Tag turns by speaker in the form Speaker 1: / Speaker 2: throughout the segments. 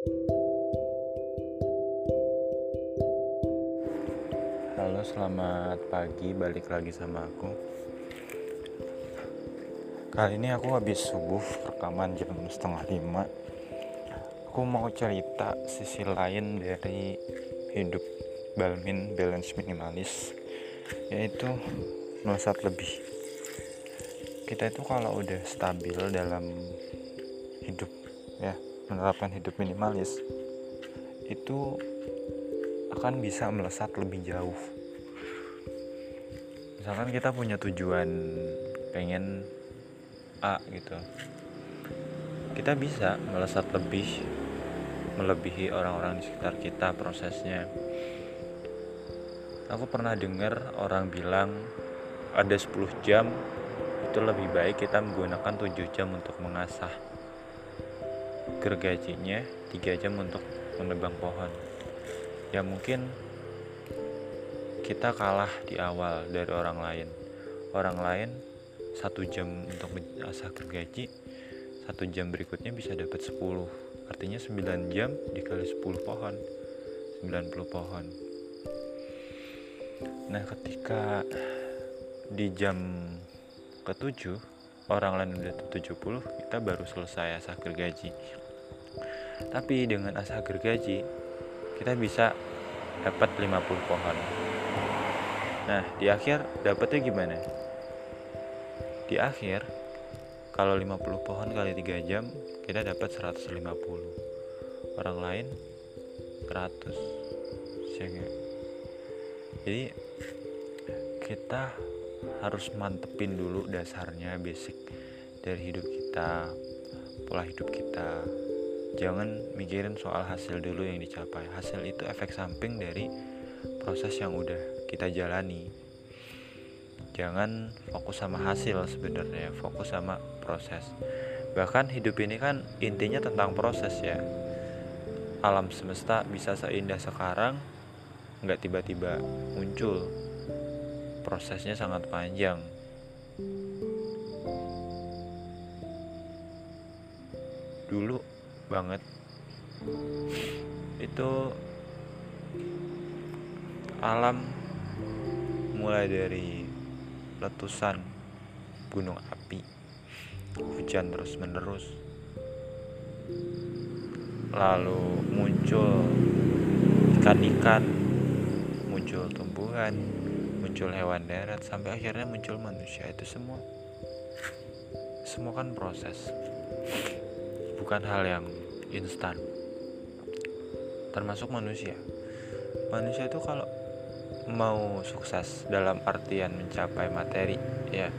Speaker 1: Halo, selamat pagi. Balik lagi sama aku. Kali ini aku habis subuh rekaman jam setengah lima. Aku mau cerita sisi lain dari hidup Balmin balance minimalis, yaitu melesat lebih. Kita itu kalau udah stabil dalam hidup, ya menerapkan hidup minimalis, itu akan bisa melesat lebih jauh. Misalkan kita punya tujuan pengen A gitu kita bisa melesat lebih melebihi orang-orang di sekitar kita prosesnya. Aku pernah dengar orang bilang ada 10 jam itu lebih baik kita menggunakan 7 jam untuk mengasah gergajinya 3 jam untuk menebang pohon. Ya mungkin kita kalah di awal dari orang lain. Orang lain satu jam untuk mengasah gergaji satu jam berikutnya bisa dapat 10 artinya 9 jam dikali 10 pohon. 90 pohon. Nah ketika di jam ketujuh orang lain udah 70 kita baru selesai asah gergaji tapi dengan asah gergaji kita bisa dapat 50 pohon. Nah di akhir dapatnya gimana? Di akhir kalau 50 pohon kali 3 jam kita dapat 150 orang lain 100 jadi kita harus mantepin dulu dasarnya basic dari hidup kita pola hidup kita jangan mikirin soal hasil dulu yang dicapai. Hasil itu efek samping dari proses yang udah kita jalani. Jangan fokus sama hasil sebenarnya fokus sama proses. Bahkan hidup ini kan intinya tentang proses ya. Alam semesta bisa seindah sekarang nggak tiba-tiba muncul. Prosesnya sangat panjang. Dulu banget. Itu alam mulai dari letusan gunung api hujan terus menerus lalu muncul ikan-ikan muncul tumbuhan muncul hewan darat sampai akhirnya muncul manusia. Itu semua semua kan proses bukan hal yang instan. Termasuk manusia. Manusia itu kalau mau sukses dalam artian mencapai materi ya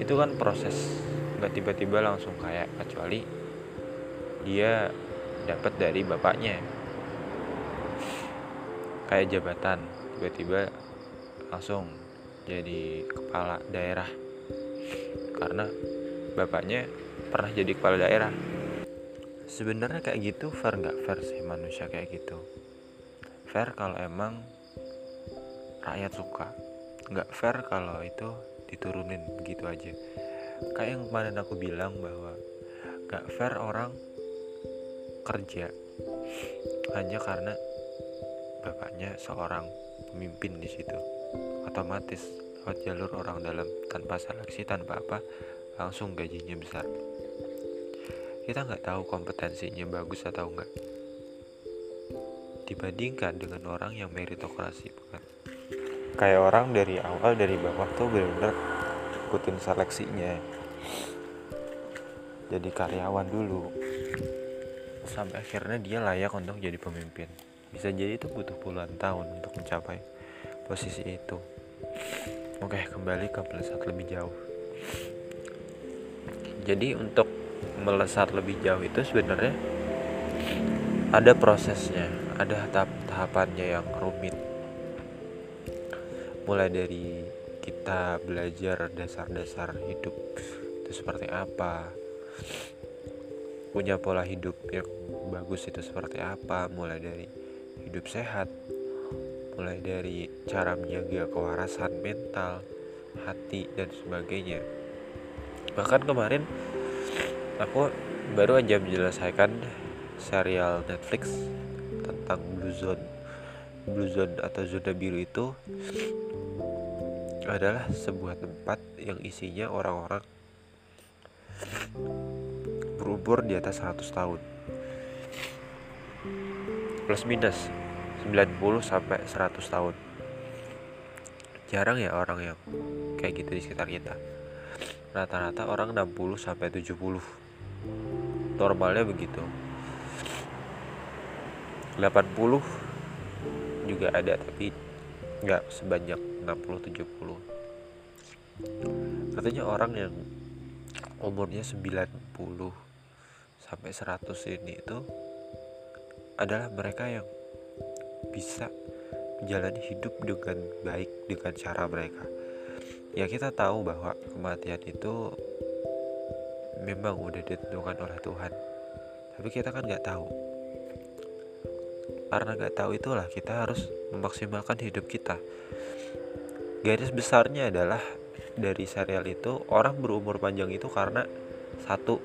Speaker 1: itu kan proses. Nggak tiba-tiba langsung kayak kecuali dia dapat dari bapaknya. Kayak jabatan tiba-tiba langsung jadi kepala daerah. Karena bapaknya pernah jadi kepala daerah sebenarnya kayak gitu fair nggak? Fair sih manusia kayak gitu. Fair kalau emang rakyat suka. Nggak fair kalau itu diturunin begitu aja. Kayak yang kemarin aku bilang bahwa nggak fair orang kerja hanya karena bapaknya seorang pemimpin di situ. Otomatis lewat jalur orang dalam tanpa seleksi tanpa apa langsung gajinya besar kita nggak tahu kompetensinya bagus atau enggak dibandingkan dengan orang yang meritokrasi bukan? Kayak orang dari awal dari bawah tuh benar-benar ikutin seleksinya. Jadi karyawan dulu. Sampai akhirnya dia layak untuk jadi pemimpin. Bisa jadi itu butuh puluhan tahun untuk mencapai posisi itu. Oke kembali ke pelesat lebih jauh. Jadi untuk melesat lebih jauh itu sebenarnya ada prosesnya, ada tahap-tahapannya yang rumit. Mulai dari kita belajar dasar-dasar hidup itu seperti apa, punya pola hidup yang bagus itu seperti apa, mulai dari hidup sehat, mulai dari cara menjaga kewarasan mental, hati dan sebagainya. Bahkan kemarin aku baru aja menyelesaikan serial Netflix tentang Blue Zone. Blue Zone atau zona biru itu adalah sebuah tempat yang isinya orang-orang berumur di atas 100 tahun. Plus minus 90 sampai 100 tahun. Jarang ya orang yang kayak gitu di sekitar kita. Rata-rata orang 60 sampai 70 normalnya begitu. 80 juga ada tapi nggak sebanyak 60 70 artinya orang yang umurnya 90 sampai 100 ini itu adalah mereka yang bisa menjalani hidup dengan baik dengan cara mereka. Ya kita tahu bahwa kematian itu memang udah ditentukan oleh Tuhan. Tapi kita kan nggak tahu. Karena nggak tahu itulah kita harus memaksimalkan hidup kita. Garis besarnya adalah dari serial itu orang berumur panjang itu karena satu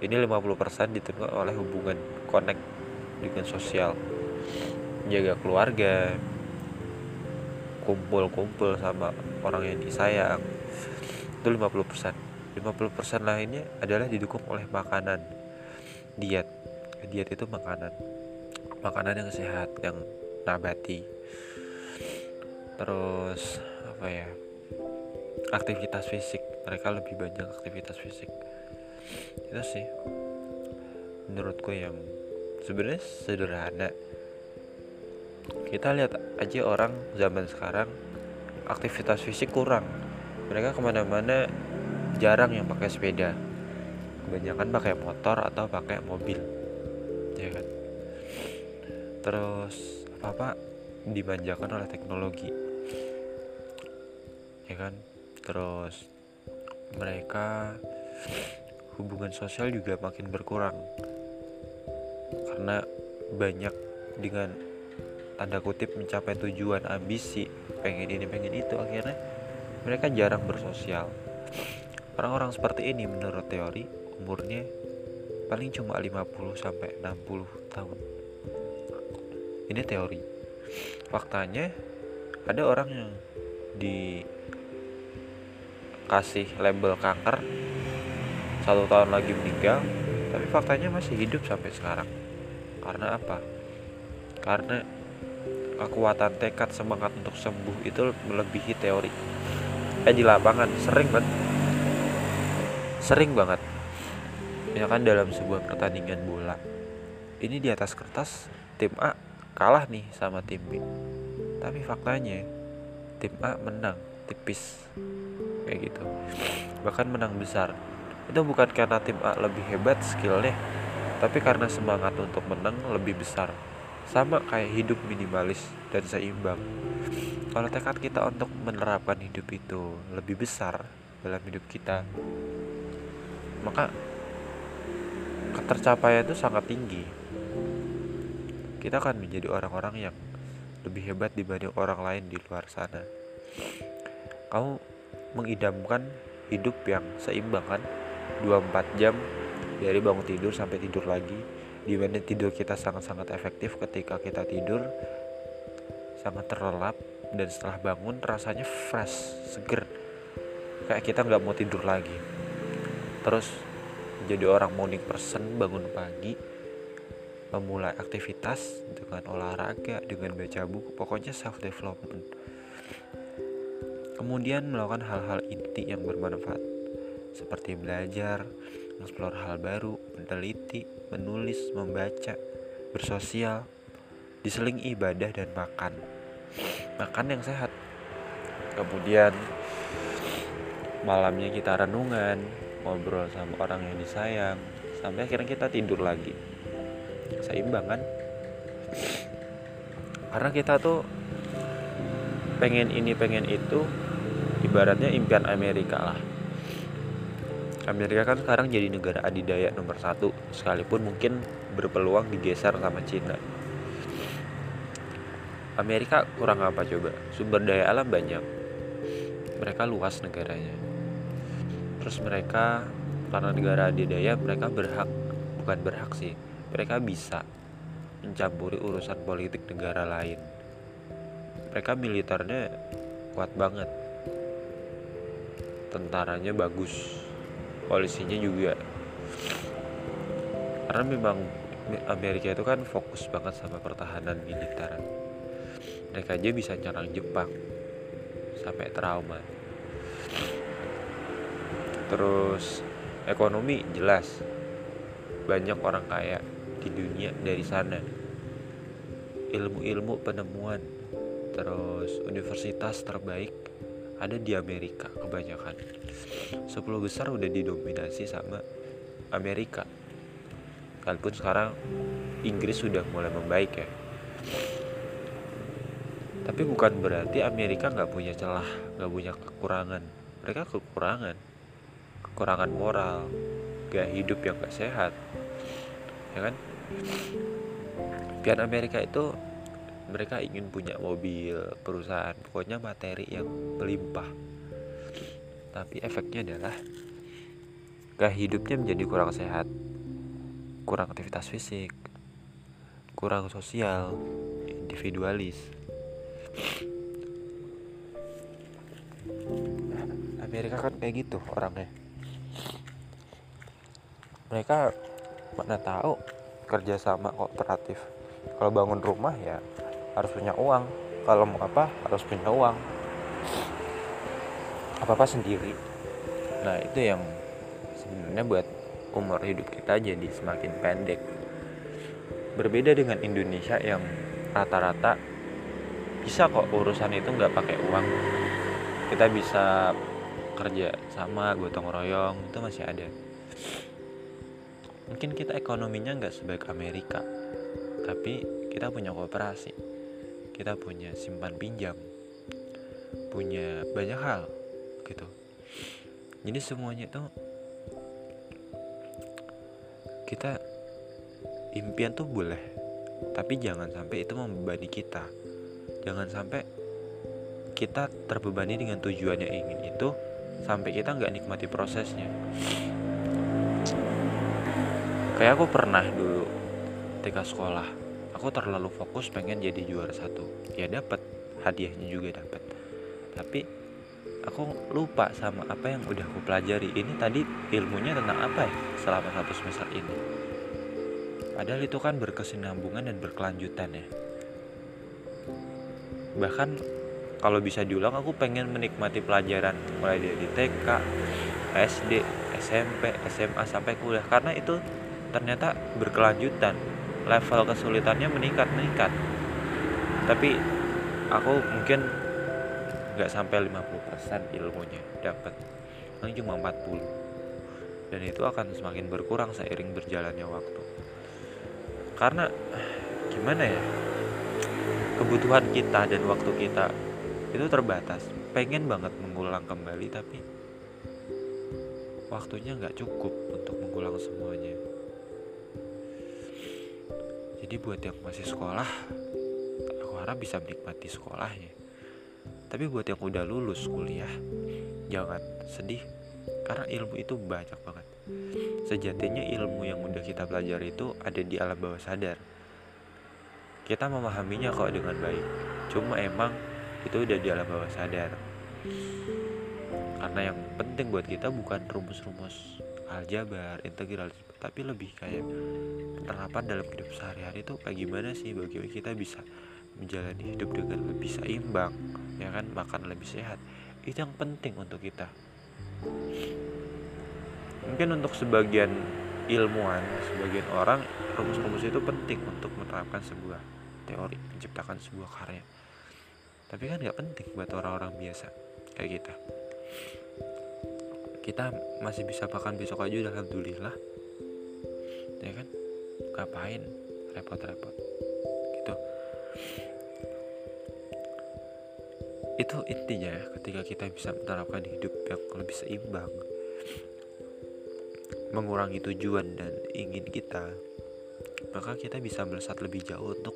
Speaker 1: ini 50% ditentukan oleh hubungan connect dengan sosial. Jaga keluarga kumpul-kumpul sama orang yang disayang itu 50% 50% lainnya adalah didukung oleh makanan. Diet. Diet itu makanan. Makanan yang sehat yang nabati. Terus apa ya aktivitas fisik. Mereka lebih banyak aktivitas fisik. Itu sih. Menurutku yang sebenarnya sederhana. Kita lihat aja orang zaman sekarang aktivitas fisik kurang. Mereka ke mana-mana jarang yang pakai sepeda. Kebanyakan pakai motor atau pakai mobil. Ya kan? Terus apa apa dimanjakan oleh teknologi. Ya kan? Terus mereka hubungan sosial juga makin berkurang. Karena banyak dengan tanda kutip mencapai tujuan ambisi pengen ini pengen itu akhirnya mereka jarang bersosial orang-orang seperti ini menurut teori umurnya paling cuma 50 sampai 60 tahun. Ini teori. Faktanya ada orang yang dikasih label kanker satu tahun lagi meninggal tapi faktanya masih hidup sampai sekarang. Karena apa? Karena kekuatan tekad semangat untuk sembuh itu melebihi teori. Eh di lapangan sering banget sering banget. Ya kan dalam sebuah pertandingan bola. Ini di atas kertas tim A kalah nih sama tim B. Tapi faktanya tim A menang tipis. Kayak gitu. Bahkan menang besar. Itu bukan karena tim A lebih hebat skillnya tapi karena semangat untuk menang lebih besar. Sama kayak hidup minimalis dan seimbang. Kalau tekad kita untuk menerapkan hidup itu lebih besar dalam hidup kita maka ketercapaian itu sangat tinggi kita akan menjadi orang-orang yang lebih hebat dibanding orang lain di luar sana. Kamu mengidamkan hidup yang seimbang kan? 24 jam dari bangun tidur sampai tidur lagi di mana tidur kita sangat-sangat efektif ketika kita tidur sangat terlelap dan setelah bangun rasanya fresh seger kayak kita nggak mau tidur lagi terus jadi orang morning person bangun pagi memulai aktivitas dengan olahraga, dengan baca buku, pokoknya self development. Kemudian melakukan hal-hal inti yang bermanfaat seperti belajar, mengeksplor hal baru, meneliti, menulis, membaca, bersosial, diseling ibadah dan makan. Makan yang sehat. Kemudian malamnya kita renungan, ngobrol sama orang yang disayang, sampai akhirnya kita tidur lagi. Seimbang kan? Karena kita tuh pengen ini pengen itu ibaratnya impian Amerika lah. Amerika kan sekarang jadi negara adidaya nomor satu sekalipun mungkin berpeluang digeser sama Cina. Amerika kurang apa coba? Sumber daya alam banyak. Mereka luas negaranya terus mereka karena negara adidaya mereka berhak bukan berhak sih mereka bisa mencampuri urusan politik negara lain. Mereka militernya kuat banget. Tentaranya bagus. Polisinya juga. Karena memang Amerika itu kan fokus banget sama pertahanan militer. Mereka aja bisa nyerang Jepang. Sampai trauma terus ekonomi jelas. Banyak orang kaya di dunia dari sana. Ilmu-ilmu penemuan. Terus universitas terbaik ada di Amerika kebanyakan. 10 besar udah didominasi sama Amerika. Walaupun sekarang Inggris sudah mulai membaik ya. Tapi bukan berarti Amerika nggak punya celah nggak punya kekurangan. Mereka kekurangan kekurangan moral gak hidup yang gak sehat ya kan pian Amerika itu mereka ingin punya mobil perusahaan pokoknya materi yang melimpah tapi efeknya adalah gak hidupnya menjadi kurang sehat kurang aktivitas fisik, kurang sosial, individualis. Amerika kan kayak gitu orangnya. Mereka mana tahu kerja sama kooperatif. Kalau bangun rumah ya harus punya uang. Kalau mau apa harus punya uang. Apa-apa sendiri. Nah, itu yang sebenarnya buat umur hidup kita jadi semakin pendek. Berbeda dengan Indonesia yang rata-rata bisa kok urusan itu nggak pakai uang. Kita bisa kerja sama gotong royong itu masih ada. Mungkin kita ekonominya nggak sebaik Amerika, tapi kita punya kooperasi, kita punya simpan pinjam, punya banyak hal gitu. Jadi semuanya itu kita impian tuh boleh tapi jangan sampai itu membebani kita. Jangan sampai kita terbebani dengan tujuan yang ingin itu sampai kita nggak nikmati prosesnya kayak aku pernah dulu ketika sekolah aku terlalu fokus pengen jadi juara satu. Ya dapat hadiahnya juga dapat tapi aku lupa sama apa yang udah aku pelajari. Ini tadi ilmunya tentang apa ya selama satu semester ini? Padahal itu kan berkesinambungan dan berkelanjutan ya. Bahkan kalau bisa diulang aku pengen menikmati pelajaran mulai dari TK SD SMP SMA sampai kuliah. Karena itu ternyata berkelanjutan. Level kesulitannya meningkat meningkat tapi aku mungkin nggak sampai 50% ilmunya dapat paling cuma 40 dan itu akan semakin berkurang seiring berjalannya waktu. Karena gimana ya kebutuhan kita dan waktu kita itu terbatas. Pengen banget mengulang kembali tapi waktunya nggak cukup untuk mengulang semuanya jadi buat yang masih sekolah aku harap bisa menikmati sekolahnya tapi buat yang udah lulus kuliah, jangan sedih karena ilmu itu banyak banget. Sejatinya ilmu yang udah kita pelajari itu ada di alam bawah sadar. Kita memahaminya kok dengan baik. Cuma emang itu udah di alam bawah sadar. Karena yang penting buat kita bukan rumus-rumus aljabar, integral, tapi lebih kayak penerapan dalam hidup sehari-hari itu kayak gimana sih? Bagaimana kita bisa menjalani hidup dengan lebih seimbang ya kan? Makan lebih sehat. Itu yang penting untuk kita. Mungkin untuk sebagian ilmuwan sebagian orang rumus-rumus itu penting untuk menerapkan sebuah teori menciptakan sebuah karya. Tapi kan nggak penting buat orang-orang biasa kayak kita. Kita masih bisa makan besok aja udah alhamdulillah ya kan? Ngapain? Repot-repot. Gitu. Itu intinya ya ketika kita bisa menerapkan hidup yang lebih seimbang mengurangi tujuan dan ingin kita maka kita bisa melesat lebih jauh untuk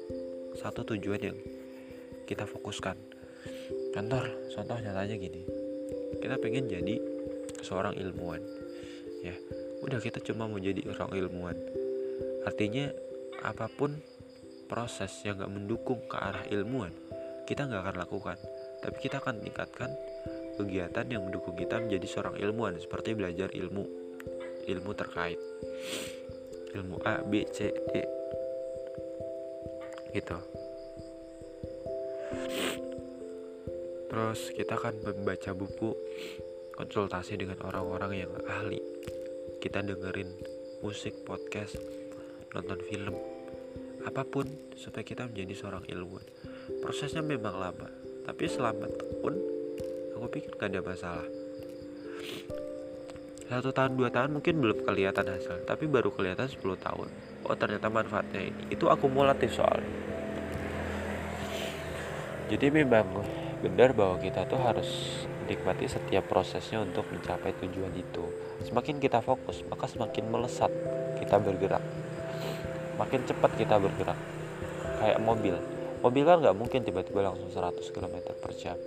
Speaker 1: satu tujuan yang kita fokuskan. Contoh contoh nyatanya gini. Kita pengen jadi seorang ilmuwan ya udah kita cuma mau jadi orang ilmuwan. Artinya apa pun proses yang gak mendukung ke arah ilmuwan kita nggak akan lakukan. Tapi kita akan tingkatkan kegiatan yang mendukung kita menjadi seorang ilmuwan seperti belajar ilmu ilmu terkait. Ilmu A, B, C, D. Gitu. Terus kita akan membaca buku konsultasi dengan orang-orang yang ahli kita dengerin musik, podcast, nonton film apa pun supaya kita menjadi seorang ilmuwan. Prosesnya memang lama tapi selama pun aku pikir gak ada masalah. Satu tahun dua tahun mungkin belum kelihatan hasil tapi baru kelihatan 10 tahun. Oh ternyata manfaatnya ini itu akumulatif soalnya. Jadi memang benar bahwa kita tuh harus menikmati setiap prosesnya untuk mencapai tujuan itu. Semakin kita fokus maka semakin melesat kita bergerak. Makin cepat kita bergerak. Kayak mobil. Mobil kan nggak mungkin tiba-tiba langsung 100 km per jam.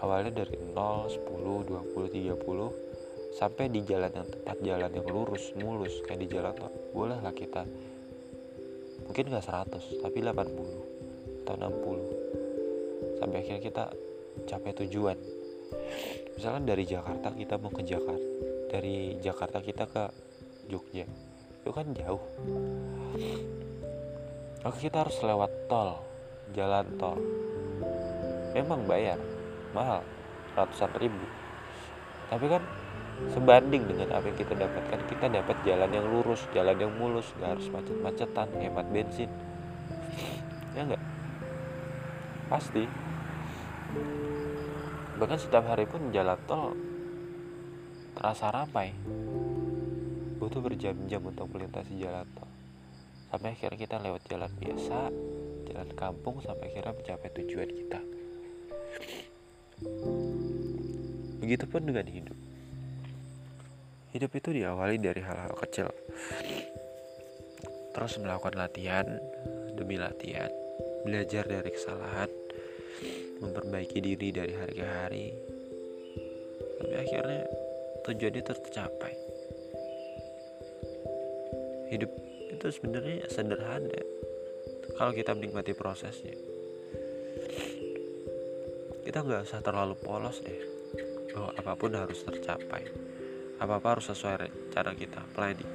Speaker 1: Awalnya dari 0, 10, 20, 30 sampai di jalan yang tepat jalan yang lurus mulus kayak di jalan tol. Bolehlah kita mungkin nggak 100 tapi 80 atau 60 sampai akhirnya kita capai tujuan misalkan dari Jakarta kita mau ke Jakarta dari Jakarta kita ke Jogja itu kan jauh. Oke kita harus lewat tol jalan tol. Memang bayar mahal ratusan ribu. Tapi kan sebanding dengan apa yang kita dapatkan kita dapat jalan yang lurus jalan yang mulus gak harus macet-macetan hemat bensin. Ya enggak pasti bahkan setiap hari pun jalan tol terasa ramai. Butuh berjam-jam untuk melintasi jalan tol. Sampai akhirnya kita lewat jalan biasa jalan kampung sampai akhirnya mencapai tujuan kita. Begitupun dengan hidup. Hidup itu diawali dari hal-hal kecil. Terus melakukan latihan demi latihan belajar dari kesalahan memperbaiki diri dari hari ke hari. Sampai akhirnya tujuan itu tercapai. Hidup itu sebenarnya sederhana. Kalau kita menikmati prosesnya kita nggak usah terlalu polos deh. Bahwa apa pun harus tercapai. Apa-apa harus sesuai cara kita planning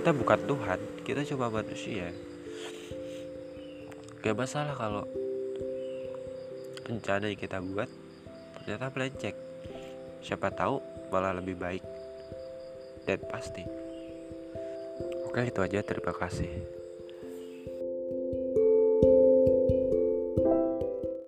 Speaker 1: kita bukan Tuhan kita cuma manusia gak masalah kalau rencana yang kita buat ternyata melenceng siapa tahu malah lebih baik dan pasti. Oke itu aja. Terima kasih